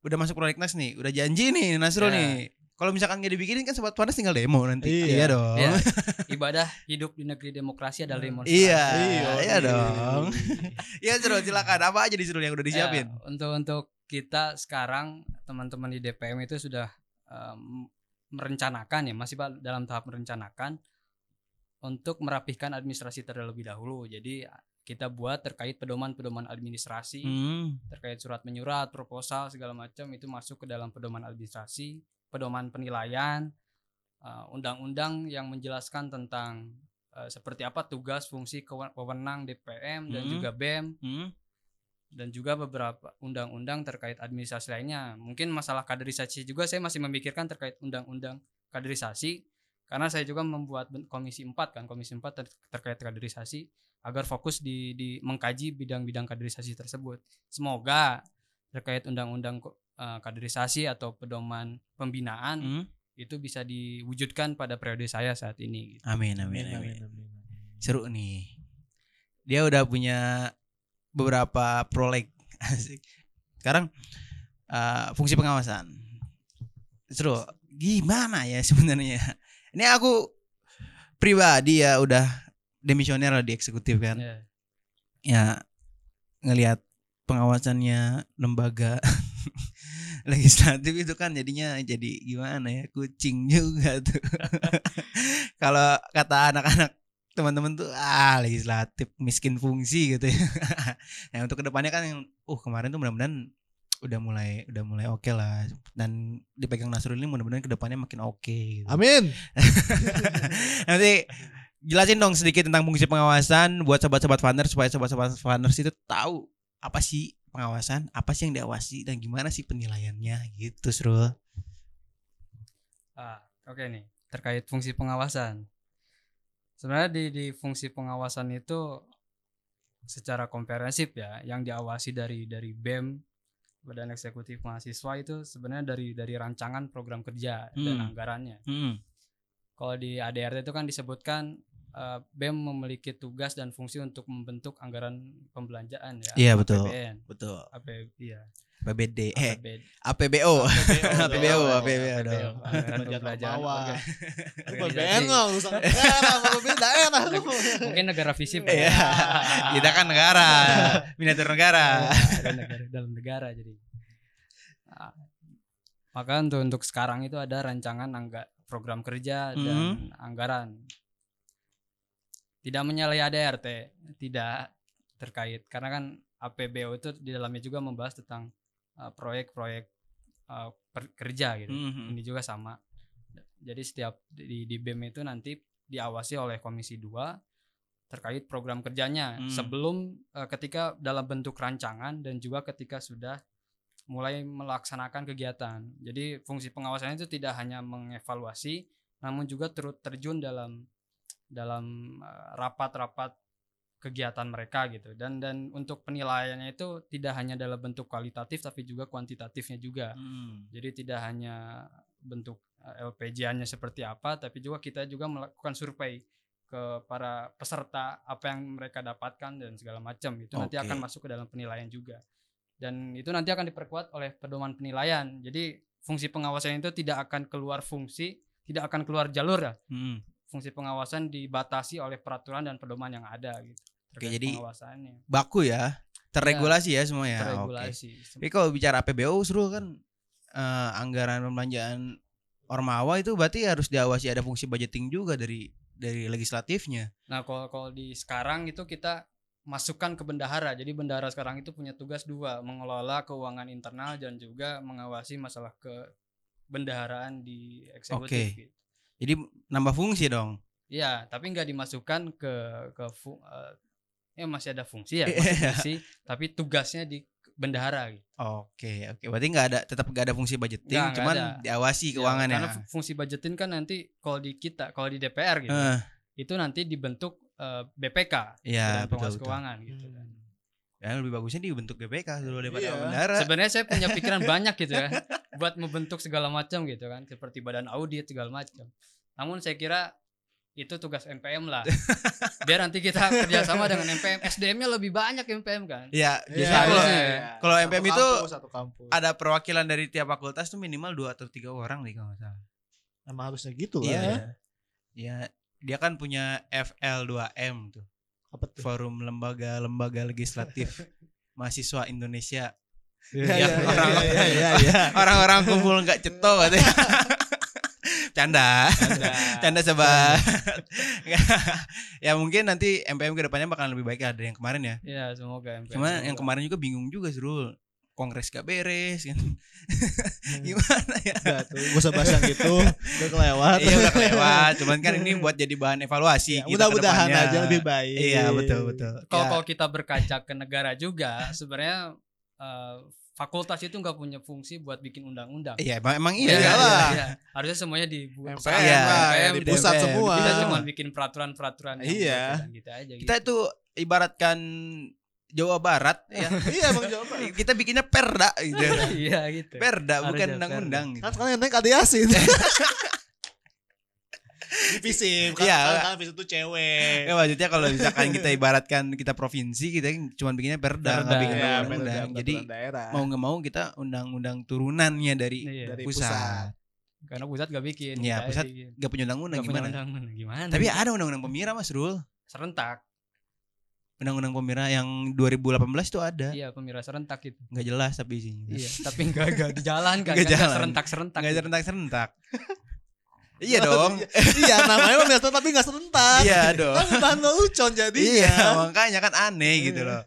S2: udah masuk prolegnas nih udah janji nih Nasrul
S4: ya.
S2: nih kalau misalkan nggak dibikinin kan sobat panas tinggal demo nanti
S3: Iya.
S2: dong
S4: Ya, ibadah hidup di negeri demokrasi adalah demonstrasi.
S2: Iya,
S3: Iya,
S2: iya dong. Iya, Srul, silakan. Apa aja di Srul yang udah disiapin?
S4: Ya, untuk untuk kita sekarang teman-teman di DPM itu sudah em, merencanakan ya masih ba- dalam tahap merencanakan untuk merapihkan administrasi terlebih dahulu. Jadi kita buat terkait pedoman-pedoman administrasi,
S2: Hmm.
S4: terkait surat menyurat, proposal segala macam itu masuk ke dalam pedoman administrasi, pedoman penilaian, uh, undang-undang yang menjelaskan tentang uh, seperti apa tugas, fungsi, wewenang DPM dan
S2: Hmm.
S4: juga BEM
S2: Hmm.
S4: dan juga beberapa undang-undang terkait administrasi lainnya. Mungkin masalah kaderisasi juga saya masih memikirkan terkait undang-undang kaderisasi karena saya juga membuat komisi 4 kan, komisi 4 ter- terkait kaderisasi agar fokus di, di mengkaji bidang-bidang kaderisasi tersebut. Semoga terkait undang-undang eh, kaderisasi atau pedoman pembinaan
S2: Hmm.
S4: itu bisa diwujudkan pada periode saya saat ini. gitu.
S2: Amin, amin,
S3: Amin,
S2: amin.
S3: amin, amin, amin.
S2: Seru nih. Dia udah punya beberapa proleg. Sekarang uh, fungsi pengawasan. Seru. Gimana ya sebenarnya? Ini aku pribadi ya udah demisioner lah di eksekutif kan.
S4: Ya.
S2: Ya ngelihat pengawasannya lembaga legislatif itu kan jadinya jadi gimana ya kucing juga tuh. Kalau kata anak-anak teman-teman tuh ah legislatif miskin fungsi gitu ya. nah untuk ke depannya kan yang uh kemarin tuh mudah-mudahan udah mulai udah mulai oke lah dan dipegang Nasrul ini mudah-mudahan ke depannya makin oke. gitu.
S3: Amin.
S2: Nanti jelasin dong sedikit tentang fungsi pengawasan buat sobat-sobat funners supaya sobat-sobat funners itu tahu apa sih pengawasan, apa sih yang diawasi dan gimana sih penilaiannya gitu, Srul.
S4: Ah, oke nih terkait fungsi pengawasan. Sebenarnya di di fungsi pengawasan itu secara komprehensif ya, yang diawasi dari dari BEM Badan Eksekutif Mahasiswa itu sebenarnya dari dari rancangan program kerja dan
S2: Hmm.
S4: anggarannya.
S2: Hmm.
S4: Kalau di ADRT itu kan disebutkan eh, BEM memiliki tugas dan fungsi untuk membentuk anggaran pembelanjaan ya.
S2: Iya, betul.
S4: APBN,
S2: Betul.
S4: AP, iya.
S2: PBD eh
S4: APBD.
S2: APBO. APBO. APBO
S4: APBO,
S2: dong.
S3: Bawah. urusan daerah, beda daerah lu.
S4: Mungkin negara visip. ya.
S2: Iya. Kita kan negara, miniatur negara.
S4: Ada negara dalam negara jadi. Nah, maka untuk untuk sekarang itu ada rancangan angga, program kerja dan anggaran. Tidak menyalahi ADRT, tidak terkait karena kan APBO itu di dalamnya juga membahas tentang uh, proyek-proyek uh, per- kerja gitu.
S2: Mhm.
S4: Ini juga sama. Jadi setiap di, di BEM itu nanti diawasi oleh Komisi 2 terkait program kerjanya
S2: Hmm.
S4: sebelum eh, ketika dalam bentuk rancangan dan juga ketika sudah mulai melaksanakan kegiatan. Jadi fungsi pengawasan itu tidak hanya mengevaluasi namun juga turut terjun dalam dalam eh, rapat-rapat kegiatan mereka gitu. Dan dan untuk penilaiannya itu tidak hanya dalam bentuk kualitatif tapi juga kuantitatifnya juga.
S2: Hmm.
S4: Jadi tidak hanya bentuk eh, LPJ-nya seperti apa, tapi juga kita juga melakukan survei ke para peserta apa yang mereka dapatkan dan segala macam. Itu nanti
S2: Oke.
S4: akan masuk ke dalam penilaian juga. Dan itu nanti akan diperkuat oleh pedoman penilaian. Jadi fungsi pengawasan itu tidak akan keluar fungsi, tidak akan keluar jalur ya.
S2: Hmm.
S4: Fungsi pengawasan dibatasi oleh peraturan dan pedoman yang ada gitu.
S2: Oke, jadi
S4: pengawasannya
S2: Baku ya. Terregulasi ya semua ya. Oke.
S4: terregulasi.
S2: Tapi kalau bicara APBO seru kan eh, anggaran pembelanjaan Ormawa itu berarti harus diawasi ada fungsi budgeting juga dari dari legislatifnya.
S4: Nah, kalau kalau di sekarang itu kita masukkan ke bendahara. Jadi bendahara sekarang itu punya tugas dua, mengelola keuangan internal dan juga mengawasi masalah ke bendaharaan di eksekutif.
S2: Oke.
S4: gitu.
S2: Jadi nambah fungsi dong.
S4: Iya, tapi nggak dimasukkan ke ke fu- eh, ya masih ada fungsi ya,
S2: Iya.
S4: masih fungsi, tapi tugasnya di bendahara gitu.
S2: Oke, oke. Berarti nggak ada tetap nggak ada fungsi budgeting,
S4: nggak
S2: cuman
S4: ada.
S2: diawasi
S4: Ya,
S2: keuangannya.
S4: karena fu- fungsi budgetin kan nanti kalau di kita, kalau di DPR gitu,
S2: Eh,
S4: itu nanti dibentuk eh, BPK,
S2: Iya,
S4: Badan
S2: betul,
S4: Pengawas
S2: betul.
S4: Keuangan gitu kan.
S2: Ya lebih bagusnya dibentuk BPK dulu daripada
S3: Iya.
S2: bendara.
S4: Sebenarnya saya punya pikiran banyak gitu ya buat membentuk segala macam gitu kan seperti badan audit segala macam. Namun saya kira itu tugas MPM lah. Biar nanti kita kerjasama dengan MPM. SDM-nya lebih banyak MPM kan.
S2: Iya,
S3: Iya,
S2: biasanya kalau
S3: iya,
S4: ya.
S3: iya.
S2: kalau
S3: Satu
S2: MPM itu
S3: kampus, satu kampus.
S2: ada perwakilan dari tiap fakultas tuh minimal dua atau tiga orang nih kalau salah.
S3: Emang harusnya gitu
S2: Iya.
S3: lah.
S2: Ya, dia kan punya FL2M tuh,
S3: Apa tuh?
S2: Forum Lembaga-lembaga Legislatif Mahasiswa Indonesia.
S3: Iya,
S2: iya,
S3: iya,
S2: orang-
S3: iya, iya, iya.
S2: Orang-orang kumpul nggak ceto katanya. Canda.
S3: Canda.
S2: Canda sobat. ya mungkin nanti MPM ke depannya bakalan lebih baik ya dari yang kemarin ya.
S4: Ya semoga MPM
S2: Cuma yang kemarin juga bingung juga Srul. Kongres gak beres kan.
S3: Hmm.
S2: Gimana ya?
S3: Udah tuh, gak usah bahas yang gitu. Udah kelewat.
S2: Iya udah kelewat. Cuman kan ini buat jadi bahan evaluasi.
S3: Ya,
S2: kita
S3: Mudah-mudahan aja lebih baik.
S2: Iya betul betul.
S4: kalau
S2: Ya,
S4: kalau kita berkaca ke negara juga sebenarnya eh, fakultas itu nggak punya fungsi buat bikin undang-undang.
S2: Iya emang, emang
S3: Iya,
S2: iya.
S3: iyalah.
S4: iya. Harusnya semuanya dibuat.
S3: MPM
S2: Iya,
S3: lah,
S2: MPM,
S3: di pusat
S2: DPM.
S3: semua.
S4: Kita
S2: Iya.
S4: cuma bikin peraturan-peraturan
S3: Iya.
S4: buat kita aja gitu.
S2: Kita itu ibaratkan Jawa Barat ya.
S3: iya emang jawaban.
S2: kita bikinnya perda gitu.
S4: iya gitu.
S2: Perda bukan undang-undang gitu.
S3: Kan sekarang yang naik Ade Yasin. Divisim kan,
S2: Iya.
S3: kan, kan tuh cewek.
S2: Ya maksudnya kalau misalkan kita ibaratkan kita provinsi kita cuma bikinnya perda, nggak
S4: Perda,
S2: bikin
S3: Iya,
S2: undang-undang. Jadi
S3: daerah.
S2: mau nggak mau kita undang-undang turunannya dari
S4: Iya.
S3: dari
S2: pusat.
S3: pusat.
S4: Karena pusat gak bikin.
S2: Iya,
S4: kita
S2: pusat
S4: bikin.
S2: Gak punya undang-undang
S4: Nggak punya
S2: gimana?
S4: undang-undang. Gimana?
S2: Tapi
S4: gitu?
S2: ada undang-undang pemira Mas Rul.
S4: serentak.
S2: Undang-undang pemira yang 2018 tuh ada.
S4: Iya, pemira serentak itu.
S2: Nggak jelas tapi isinya.
S4: Iya, tapi enggak enggak dijalankan.
S2: Nggak
S4: kan,
S2: jalan.
S4: serentak-serentak.
S2: Nggak
S4: gitu.
S2: serentak-serentak. iya dong.
S3: iya namanya pemilihan tapi nggak serentak.
S2: iya dong.
S3: Kan bahan lelucon jadi.
S2: Iya, makanya kan aneh gitu loh.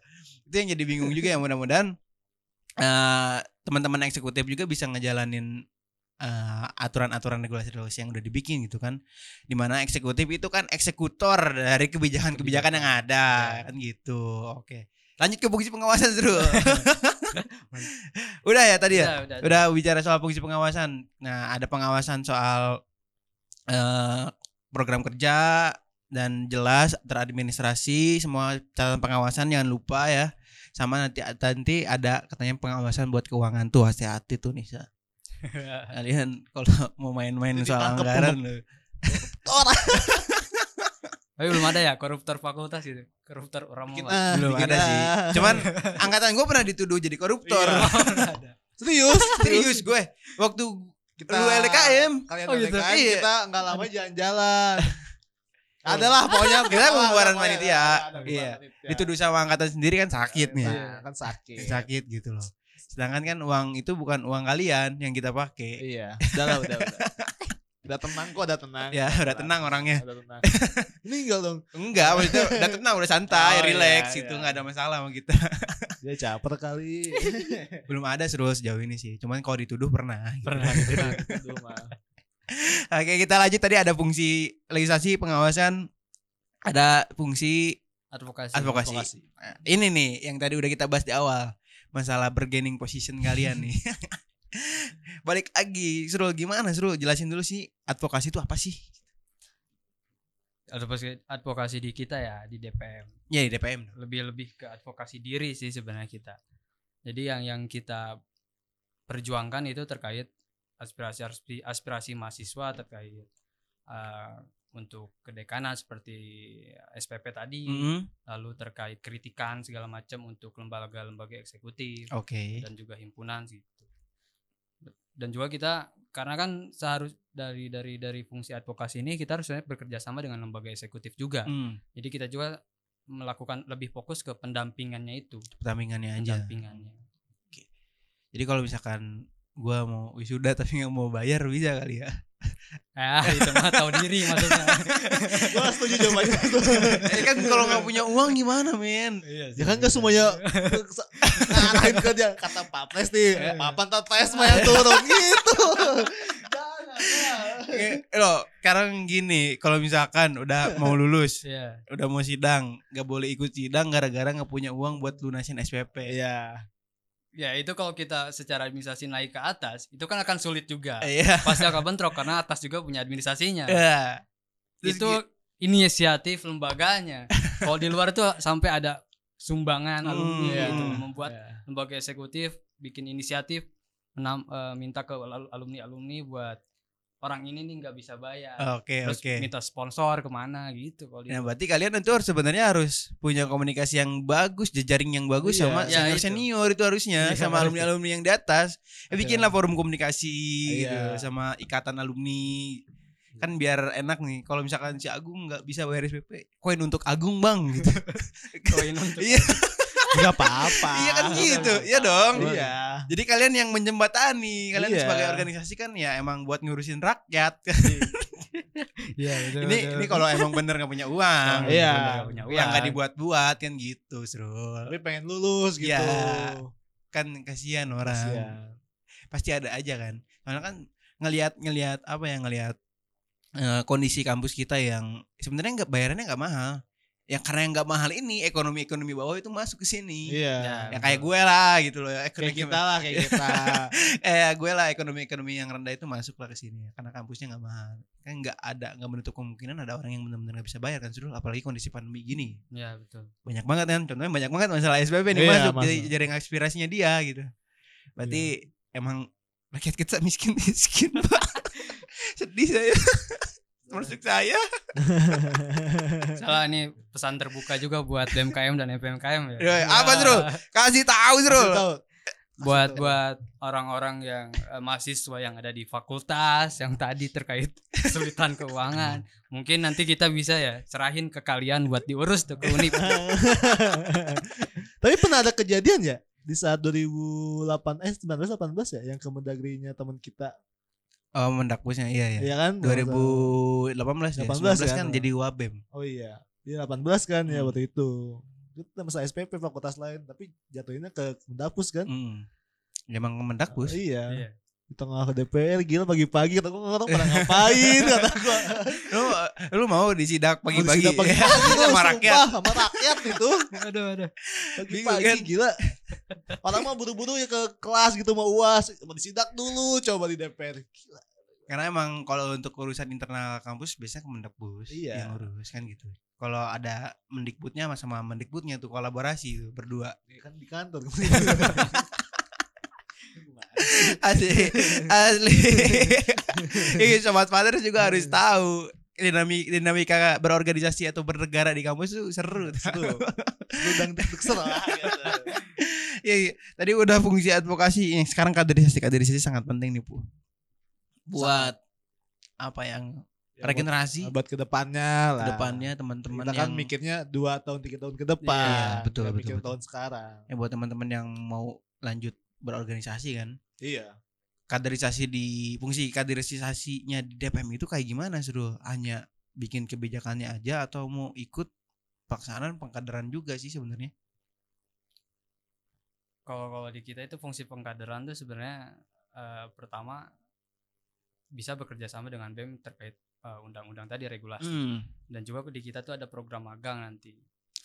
S2: Itu yang jadi bingung juga ya mudah-mudahan eh, teman-teman eksekutif juga bisa ngejalanin eh, aturan-aturan regulasi-regulasi yang udah dibikin gitu kan. Di mana eksekutif itu kan eksekutor dari kebijakan-kebijakan yang ada
S4: Ya.
S2: kan gitu. Oke. Lanjut ke fungsi pengawasan dulu. udah ya tadi ya?
S4: Udah, udah,
S2: Udah bicara soal fungsi pengawasan. Nah, ada pengawasan soal eh program kerja dan jelas teradministrasi semua catatan pengawasan jangan lupa ya. Sama nanti nanti ada katanya pengawasan buat keuangan tuh hati-hati tuh nih. Kalian kalau mau main-main soal anggaran loh.
S4: Tapi belum ada ya koruptor fakultas gitu. Koruptor orang mau.
S3: Bikin ah,
S2: Belum
S3: bikin
S2: ada
S3: ah.
S2: sih. Cuman angkatan gue pernah dituduh jadi koruptor.
S3: Iya.
S4: ada.
S3: Serius?
S2: Serius gue. Waktu
S3: Kita
S2: lu LKM.
S3: Kalian
S4: Oh, gitu.
S3: LKM
S2: Iya.
S3: kita nggak lama jalan-jalan. Adalah pokoknya
S2: Kita
S3: ada,
S2: panitia. Iya. dituduh sama angkatan sendiri kan sakit nih.
S3: Kan sakit.
S2: sakit gitu loh. Sedangkan kan uang itu bukan uang kalian yang kita pakai.
S3: Iya. Udah lah, udah, udah. Udah tenang kok, udah tenang.
S2: Ya, udah tenang orangnya.
S3: Udah tenang. Meninggal dong.
S2: Enggak, maksudnya udah tenang, udah santai,
S3: Oh,
S2: relax
S3: iya,
S2: itu
S3: iya.
S2: nggak ada masalah sama kita.
S3: Dia caper kali.
S2: Belum ada seru sejauh ini sih. Cuman kalau dituduh pernah. gitu.
S4: Pernah.
S3: Tenang, itu mah.
S2: Oke, kita lanjut tadi ada fungsi legislasi pengawasan, ada fungsi
S4: Advokasi.
S2: advokasi.
S3: Advokasi.
S2: Nah, ini nih yang tadi udah kita bahas di awal, masalah bargaining position kalian nih. Balik lagi, Srul gimana Srul? Jelasin dulu sih advokasi itu apa sih?
S4: Advokasi, advokasi di kita ya di DPM.
S2: Ya di DPM.
S4: Lebih lebih ke advokasi diri sih sebenarnya kita. Jadi yang yang kita perjuangkan itu terkait aspirasi aspirasi, aspirasi mahasiswa terkait eh, untuk kedekanan seperti SPP tadi,
S2: Mhm.
S4: lalu terkait kritikan segala macam untuk lembaga-lembaga eksekutif
S2: Oke.
S4: dan juga himpunan gitu. Dan juga kita karena kan seharus dari dari dari fungsi advokasi ini kita harusnya bekerja sama dengan lembaga eksekutif juga.
S2: Hmm,
S4: Jadi kita juga melakukan lebih fokus ke pendampingannya itu,
S2: pertamingannya aja.
S4: pendampingannya.
S2: Jadi kalau misalkan gua mau wisuda tapi nggak mau bayar bisa kali ya.
S4: Ah, itu mah tahu diri maksudnya.
S3: Gua setuju jawabannya
S2: eh kan kalau nggak punya uang gimana men?
S3: Ya kan gak semuanya ngarahin ke dia kata Pak Pres nih, papan tak Pres mah yang turun gitu. Jangan.
S2: Eh, Loh, sekarang gini, kalau misalkan udah mau lulus,
S4: Iya.
S2: udah mau sidang, nggak boleh ikut sidang gara-gara nggak punya uang buat lunasin SPP.
S3: Iya.
S4: Ya, itu kalau kita secara administrasi naik ke atas, itu kan akan sulit juga.
S2: Iya.
S4: Pasti akan bentrok karena atas juga punya administrasinya.
S2: Iya. Terus
S4: itu inisiatif lembaganya. Kalau di luar itu sampai ada sumbangan alumni
S2: Hmm,
S4: gitu,
S2: iya.
S4: membuat lembaga eksekutif bikin inisiatif menam- eh, minta ke alumni alumni buat orang ini nih nggak bisa bayar.
S2: Oke,
S4: Terus
S2: oke.
S4: minta sponsor ke mana gitu kalau
S2: Nah, berarti kalian itu harus sebenarnya harus punya komunikasi yang bagus, jejaring yang bagus
S3: Iya.
S2: sama
S4: Ya,
S2: senior
S4: itu.
S2: senior itu harusnya,
S4: Iya,
S2: sama alumni alumni yang di atas. Ya, bikinlah forum komunikasi gitu,
S3: Iya.
S2: sama ikatan alumni. Kan biar enak nih. Kalau misalkan si Agung nggak bisa bayar SPP, koin untuk Agung bang gitu.
S4: Koin untuk
S2: Iya.
S3: Enggak apa-apa.
S2: Iya kan gitu, iya dong.
S3: Iya.
S2: Jadi kalian yang menjembatani, kalian
S3: Iya.
S2: sebagai organisasi kan ya emang buat ngurusin rakyat.
S4: Iya, betul.
S2: ini
S4: betul.
S2: ini kalau emang bener nggak punya uang,
S3: Iya.
S4: Punya
S2: yang nggak
S4: uang.
S2: dibuat-buat kan gitu, Srul.
S3: Tapi pengen lulus gitu.
S2: Iya. Kan kasihan orang.
S3: Kasihan.
S2: Pasti ada aja kan. Karena kan ngelihat ngelihat apa ya ngelihat eh, kondisi kampus kita yang sebenarnya nggak bayarannya nggak mahal. Ya karena yang nggak mahal ini ekonomi ekonomi bawah itu masuk ke sini.
S3: Iya.
S4: Ya,
S2: Ya kayak gue lah gitu loh.
S3: Kayak
S2: Ekonomi
S3: kita lah, kayak kita.
S2: eh gue lah ekonomi ekonomi yang rendah itu masuk lah ke sini karena kampusnya nggak mahal kan nggak ada nggak menutup kemungkinan ada orang yang benar-benar nggak bisa bayar kan Surul apalagi kondisi pandemi gini
S4: Iya, betul.
S2: banyak banget kan contohnya banyak banget masalah SPP nih
S3: Iya,
S2: masuk jadi
S3: masuk.
S2: jaring aspirasinya dia gitu berarti emang rakyat kita miskin miskin pak sedih saya masuk saya
S4: Salah ini pesan terbuka juga buat BMKM dan FMKM ya.
S2: Ya, apa, Surul? kasih tahu
S3: tahu.
S4: buat buat orang-orang yang eh, mahasiswa yang ada di fakultas yang tadi terkait kesulitan keuangan mungkin nanti kita bisa ya serahin ke kalian buat diurus tuh ke Unip
S3: Tapi pernah ada kejadian ya di saat 2008 eh 19 18 ya yang Kemendagrinya teman kita
S2: oh mendakbusnya iya ya
S3: ya kan
S2: 2018 ya
S3: 18
S2: 19
S3: kan?
S2: kan jadi wabem
S3: Oh iya. Dia 18 kan ya
S2: Hmm.
S3: waktu itu. Itu masa SPP fakultas lain tapi jatuhinnya ke Mendapus kan.
S2: Hmm. Ya, Emang mendakbus.
S3: Iya.
S4: Iya.
S3: Di tengah DPR gila pagi-pagi kata gua orang pada ngapain kata gua.
S2: lu lu mau disidak pagi-pagi
S3: disidak pagi-pagi tuh,
S2: sama rakyat.
S3: sama rakyat itu.
S4: aduh aduh
S3: Pagi-pagi
S2: kan?
S3: gila. Orang mah buru-buru ya ke kelas gitu mau UAS, mau disidak dulu coba di DPR. Gila.
S2: Karena emang kalau untuk urusan internal kampus biasanya Kemendakbus
S3: Iya.
S2: yang urus kan gitu. Kalau ada Mendikbudnya sama sama Mendikbudnya tuh kolaborasi tuh berdua.
S3: Ya kan di kantor.
S2: Asli asli. Iya sobat father juga harus tahu dinamika, dinamika berorganisasi atau bernegara di kampus tuh seru.
S3: Seru. Deg lah gitu.
S2: Iya, iya. Tadi udah fungsi advokasi, yang sekarang kaderisasi kaderisasi sangat penting nih, Bu. Buat apa yang
S3: Ya,
S2: regenerasi
S3: buat ke depannya lah.
S2: depannya teman-teman
S3: Kita kan
S2: yang
S3: mikirnya dua tahun tiga tahun ke depan.
S2: Iya, betul, betul, betul.
S3: tahun sekarang.
S2: ya buat teman-teman yang mau lanjut berorganisasi kan.
S3: Iya.
S2: Kaderisasi di fungsi kaderisasinya di DPM itu kayak gimana, Suruh? Hanya bikin kebijakannya aja atau mau ikut pelaksanaan pengkaderan juga sih sebenarnya?
S4: kalau kalau di kita itu fungsi pengkaderan tuh sebenarnya eh, pertama bisa bekerja sama dengan BEM terkait eh, undang-undang tadi regulasi
S2: Hmm.
S4: dan juga di kita tuh ada program magang nanti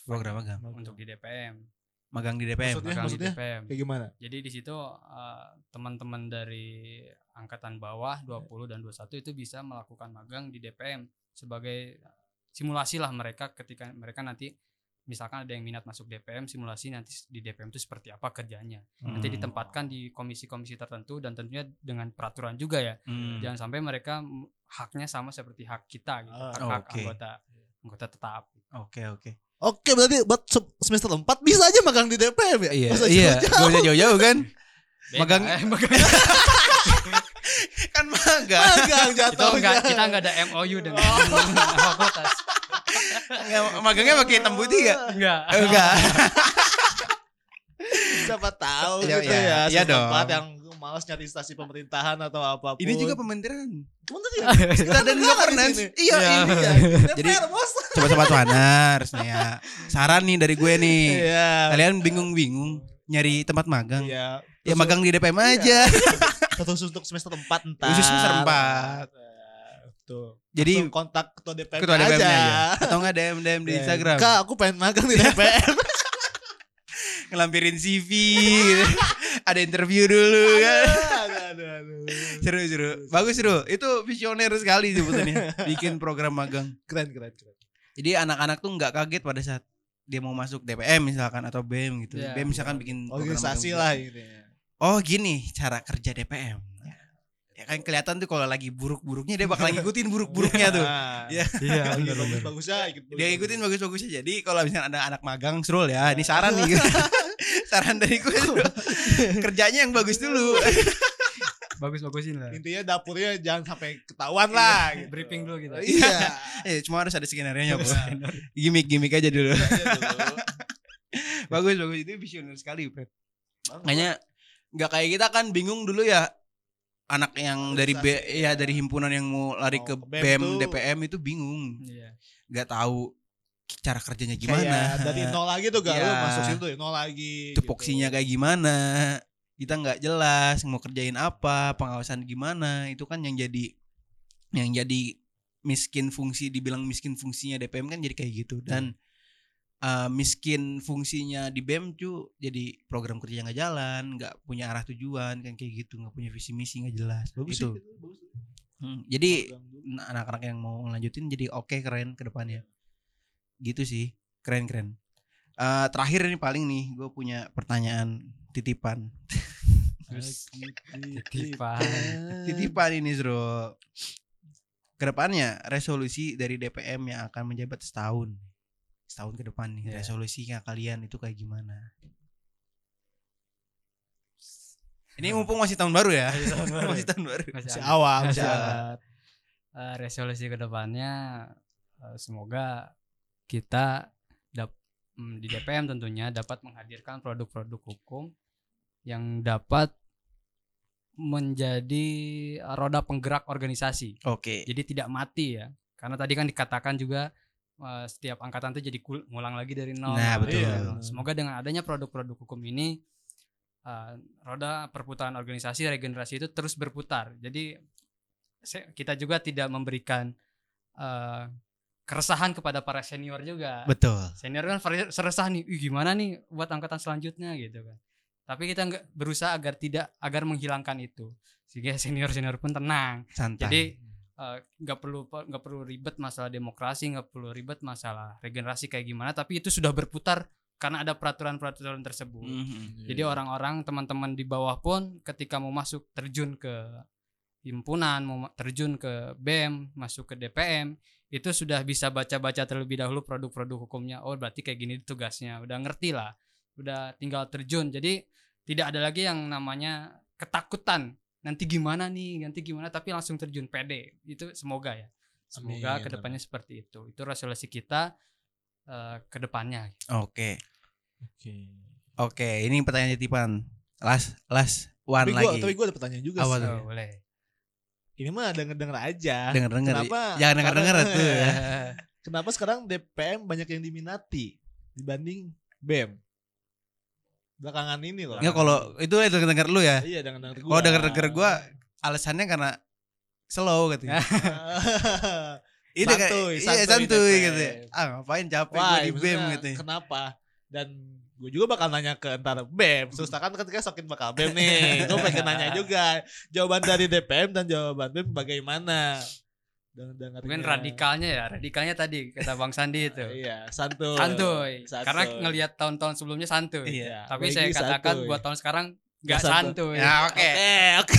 S2: Program magang.
S4: untuk di DPM
S2: Magang di DPM.
S3: Maksudnya?
S4: magang di
S3: maksudnya?
S4: DPM
S3: Kayak gimana?
S4: jadi di situ eh, teman-teman dari angkatan bawah 20 dan 21 itu bisa melakukan magang di DPM sebagai simulasi lah mereka ketika mereka nanti misalkan ada yang minat masuk DPM simulasi nanti di DPM itu seperti apa kerjanya nanti
S2: Hmm.
S4: ditempatkan di komisi-komisi tertentu dan tentunya dengan peraturan juga ya
S2: Hmm.
S4: jangan sampai mereka haknya sama seperti hak kita gitu
S3: Ah,
S4: hak, hak
S2: oke.
S4: anggota anggota tetap
S2: Oke, oke.
S3: Oke berarti buat se- semester 4 bisa aja magang di DPM ya?
S2: Iya, iya.
S3: jauh-jauh?
S2: Gak usah jauh-jauh kan?
S4: Beda,
S2: Magang-
S4: eh, magang.
S2: kan magang.
S3: Magang
S4: itu
S3: jatuhnya.
S4: enggak kita enggak ada MOU dengan fakultas
S2: Nggak, magangnya pakai hitam putih gak?
S4: enggak
S2: Eh, Enggak.
S3: Siapa tahu
S2: Iya,
S3: gitu
S2: iya.
S3: ya.
S2: Iya
S3: semester
S2: dong.
S3: yang malas nyari instansi pemerintahan atau apa pun.
S2: Ini juga pementiran.
S3: Kementerian.
S2: Kita dan governance. Iya,
S3: Iya.
S2: ini.
S3: Iya.
S2: Jadi-
S3: DPR, bos.
S2: Coba sobat Wanars nih ya. Saran nih dari gue nih.
S3: Iya.
S2: Kalian bingung-bingung nyari tempat magang.
S3: Iya.
S2: Ya magang di DPM aja.
S3: Khusus untuk semester 4 entar.
S2: Khusus semester empat.
S3: Tuh.
S2: Jadi
S3: Langsung kontak ketua DPM
S2: ketua DPM
S3: aja.
S2: aja. Atau enggak DM DM di
S3: Ya,
S2: Instagram.
S3: Kak, aku pengen magang di DPM.
S2: Ngelampirin CV gitu. Ada interview dulu kan.
S3: aduh, aduh, aduh.
S2: Seru seru. Bagus seru. Itu visioner sekali sebetulnya. Bikin program magang.
S3: Keren, keren, keren.
S2: Jadi anak-anak tuh nggak kaget pada saat dia mau masuk DPM misalkan atau BEM gitu.
S4: Iya.
S2: BEM misalkan bikin program
S3: Organisasi lah
S2: gitu.
S3: ini.
S2: Oh gini cara kerja DPM. Ya kan kelihatan tuh kalau lagi buruk-buruknya dia bakal ngikutin buruk-buruknya tuh.
S3: Nah,
S2: Iya.
S4: iya
S3: Iya, bagus-bagusnya ikut.
S2: Dia ngikutin bagus-bagusnya. Jadi kalau misalnya ada anak magang serul ya, ini saran nih. Saran dari gue. Kerjanya yang bagus dulu.
S4: bagus bagusin lah
S3: Intinya dapurnya jangan sampai ketahuan lah. gitu.
S4: briefing dulu gitu
S3: Iya.
S2: eh, cuma harus ada skenario nya, Bu. Gimik-gimik aja dulu.
S3: Aja dulu.
S2: bagus bagus itu visioner sekali Fred Kayaknya nggak kayak kita kan bingung dulu ya anak yang dari B ya
S3: ya.
S2: dari himpunan yang mau lari
S3: Mau
S2: ke
S3: ke BEM
S2: BEM
S3: tuh.
S2: DPM itu bingung
S4: Iya.
S2: nggak tahu cara kerjanya
S3: Kayak
S2: gimana?
S3: dari nol lagi tuh gak lu
S2: Iya.
S3: masuk situ ya, nol lagi.
S2: tupoksinya kayak gimana? Kita nggak jelas mau kerjain apa pengawasan gimana? Itu kan yang jadi yang jadi miskin fungsi dibilang miskin fungsinya DPM kan jadi kayak gitu. Dan uh, miskin fungsinya di BEM cu jadi program kerja nggak jalan nggak punya arah tujuan kan kayak gitu nggak punya visi misi nggak jelas.
S3: Bagus
S2: itu.
S3: sih, bagus.
S2: Hmm, jadi anak-anak yang mau lanjutin jadi oke keren ke depannya gitu sih keren keren Eh, terakhir ini paling nih gue punya pertanyaan titipan
S4: Titipan.
S2: titipan ini Zro ke depannya resolusi dari DPM yang akan menjabat setahun setahun ke depan nih
S4: Iya.
S2: resolusinya kalian itu kayak gimana ini mumpung masih tahun baru ya masih tahun baru
S4: Masih
S3: Masih
S4: ada.
S3: awal,
S4: Masih
S3: masih
S2: ada.
S3: awal.
S4: Eh, resolusi ke depannya eh, semoga kita dap mm, di DPM tentunya dapat menghadirkan produk-produk hukum yang dapat menjadi eh, roda penggerak organisasi.
S2: oke
S4: Jadi tidak mati ya. Karena tadi kan dikatakan juga eh, setiap angkatan itu jadi kul- ngulang lagi dari nol.
S2: Nah, betul.
S3: Iya.
S4: Semoga dengan adanya produk-produk hukum ini eh, roda perputaran organisasi regenerasi itu terus berputar. Jadi kita juga tidak memberikan eh, keresahan kepada para senior juga.
S2: betul
S4: Senior kan seresah nih, "Ih, gimana nih buat angkatan selanjutnya gitu kan. Tapi kita nggak berusaha agar tidak agar menghilangkan itu. Sehingga senior-senior pun tenang.
S2: santai
S4: Jadi eh, nggak perlu nggak perlu ribet masalah demokrasi, nggak perlu ribet masalah regenerasi kayak gimana, tapi itu sudah berputar karena ada peraturan-peraturan tersebut.
S2: Mhm.
S4: Jadi orang-orang teman-teman di bawah pun ketika mau masuk terjun ke himpunan, mau ma- terjun ke BEM, masuk ke DPM, itu sudah bisa baca-baca terlebih dahulu produk-produk hukumnya. Oh, berarti kayak gini tugasnya. Udah ngerti lah. Udah tinggal terjun. Jadi tidak ada lagi yang namanya ketakutan. Nanti gimana nih, nanti gimana tapi langsung terjun pede. Itu semoga ya. Semoga
S3: Amin,
S4: ke depannya seperti itu. Itu resolusi kita eh, ke depannya.
S2: oke
S3: Oke.
S2: oke ini pertanyaan titipan last last one
S3: Tapi gua,
S2: lagi
S3: tapi gua ada pertanyaan juga sih.
S2: tuh?
S4: Oh, boleh.
S3: Ini mah denger-denger aja.
S2: denger denger
S3: Kenapa?
S2: jangan denger denger
S3: Karena-
S2: tuh ya
S3: Kenapa sekarang DPM banyak yang diminati dibanding BEM? Belakangan ini loh.
S2: Nggak kalau itu denger denger lu ya
S3: Iya, dengan denger
S2: kalau denger denger gua alasannya karena slow gitu Itu kayak-
S3: Santuy,
S2: iya
S3: santuy
S2: santuy
S3: DPM.
S2: gitu. Ah ngapain capek
S3: Wah,
S2: gue di BEM gitu. ya.
S3: Kenapa? Dan gue juga bakal nanya ke entar BEM. Susah kan ketika sokin bakal BEM nih. Gue pengen nanya juga. Jawaban dari DPM dan jawaban BEM bagaimana? Dan
S4: Mungkin radikalnya ya, radikalnya tadi kata Bang Sandi itu.
S3: Iya, santuy.
S4: Santuy.
S3: Santuy.
S4: Karena ngelihat tahun-tahun sebelumnya santuy.
S2: Iya.
S4: Tapi saya katakan
S3: santuy.
S4: buat tahun sekarang nggak
S3: Nggak santuy.
S2: Ya oke.
S3: Oke, oke.
S2: Oke.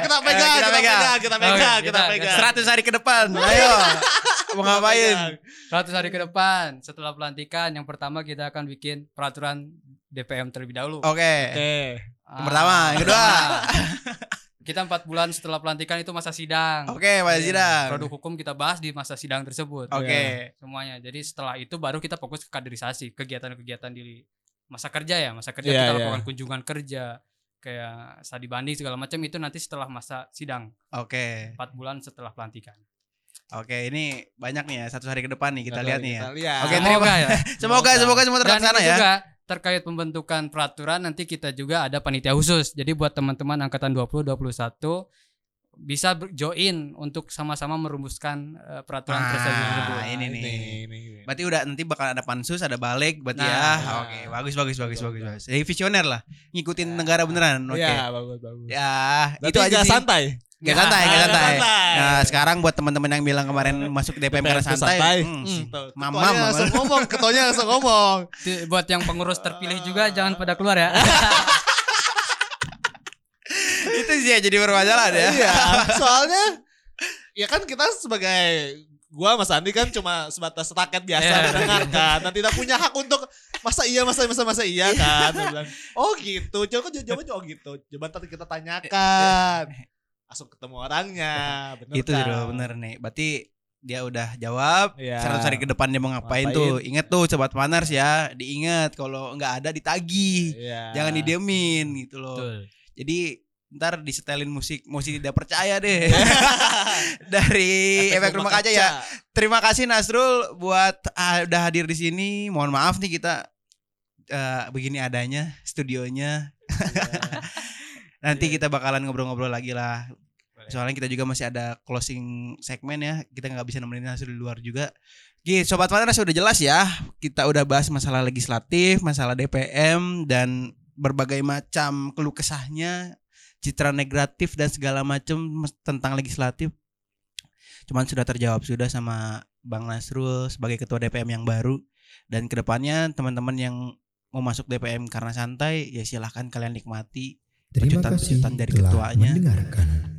S3: Kita,
S2: Ayo,
S3: pegang,
S2: kita pegang.
S3: kita
S4: Oke,
S3: pegang, kita
S4: kita-
S3: pegang.
S2: 100 hari ke depan. Ayo. Mau ngapain?
S3: pegang.
S4: 100 hari ke depan setelah pelantikan yang pertama kita akan bikin peraturan DPM terlebih dahulu.
S2: Oke.
S3: Oke.
S4: Ah,
S2: yang pertama, yang kedua.
S4: kita empat bulan setelah pelantikan itu masa sidang.
S2: Oke, Pak Sidang.
S4: Produk hukum kita bahas di masa sidang tersebut.
S2: Oke.
S4: Semuanya. Jadi setelah itu baru kita fokus ke kaderisasi, kegiatan-kegiatan di masa kerja ya, masa kerja
S3: Iya,
S4: kita
S3: iya.
S4: lakukan kunjungan kerja kayak studi banding segala macam itu nanti setelah masa sidang
S2: Oke.
S4: 4 bulan setelah pelantikan.
S2: Oke, ini banyak nih ya satu hari ke depan nih kita lihat nih ya.
S3: Lihat.
S2: Oke,
S4: Semoga ya.
S2: Semoga semoga semua
S4: Dan
S2: terlaksana
S4: ini
S2: ya.
S4: juga terkait pembentukan peraturan nanti kita juga ada panitia khusus. Jadi buat teman-teman angkatan 20 21 bisa join untuk sama-sama merumuskan eh, peraturan
S2: Ah,
S4: tersebut.
S2: ini nih.
S3: ini.
S2: Berarti udah nanti bakal ada pansus, ada balik, berarti
S4: Nah,
S2: ya.
S3: nah.
S2: Oke, bagus bagus bagus
S3: Betul,
S2: bagus
S3: betul.
S2: bagus. Jadi visioner lah, ngikutin
S3: Ya.
S2: negara beneran. Oke.
S3: Iya, bagus bagus.
S2: Ya,
S3: Berarti
S2: itu aja
S3: santai.
S2: Gak santai, gak santai.
S3: santai.
S2: Nah, sekarang buat teman-teman yang bilang kemarin masuk DPM karena
S3: DPM
S2: santai,
S3: santai.
S2: hmm,
S3: Hmm, tuh,
S2: Mamam,
S3: ketuanya
S2: mamam.
S3: langsung ngomong, ketuanya langsung ngomong.
S4: Buat yang pengurus terpilih juga jangan pada keluar ya.
S2: itu sih ya jadi permasalahan ya.
S3: Iya, soalnya ya kan kita sebagai gua Mas Andi kan cuma sebatas rakyat biasa
S4: Iya.
S3: mendengarkan dan tidak punya hak untuk masa iya masa masa masa iya kan Dia bilang, oh gitu coba kan jawabannya oh gitu coba nanti kita tanyakan langsung ketemu orangnya bener
S2: itu
S3: kan?
S2: Bro, bener nih. Berarti dia udah jawab.
S3: Iya.
S2: 100 hari ke depan dia mau ngapain,
S3: Ngapain.
S2: tuh. Ingat tuh sobat Manars ya, diingat kalau nggak ada ditagih.
S3: Iya.
S2: Jangan didiemin gitu loh.
S4: Betul.
S2: Jadi ntar disetelin musik musik tidak percaya deh dari efek rumah kaca ya terima kasih Nasrul buat ah, udah hadir di sini mohon maaf nih kita eh, begini adanya studionya nanti kita bakalan ngobrol-ngobrol lagi lah
S4: Boleh.
S2: soalnya kita juga masih ada closing segmen ya kita nggak bisa nemenin Nasrul di luar juga Gitu, sobat Panas sudah jelas ya. Kita udah bahas masalah legislatif, masalah DPM dan berbagai macam keluh kesahnya, citra negatif dan segala macam tentang legislatif. Cuman sudah terjawab sudah sama Bang Nasrul sebagai ketua DPM yang baru dan ke depannya teman-teman yang mau masuk DPM karena santai ya silahkan kalian nikmati
S1: Terima kasih
S2: dari
S1: telah
S2: ketuanya.
S1: mendengarkan.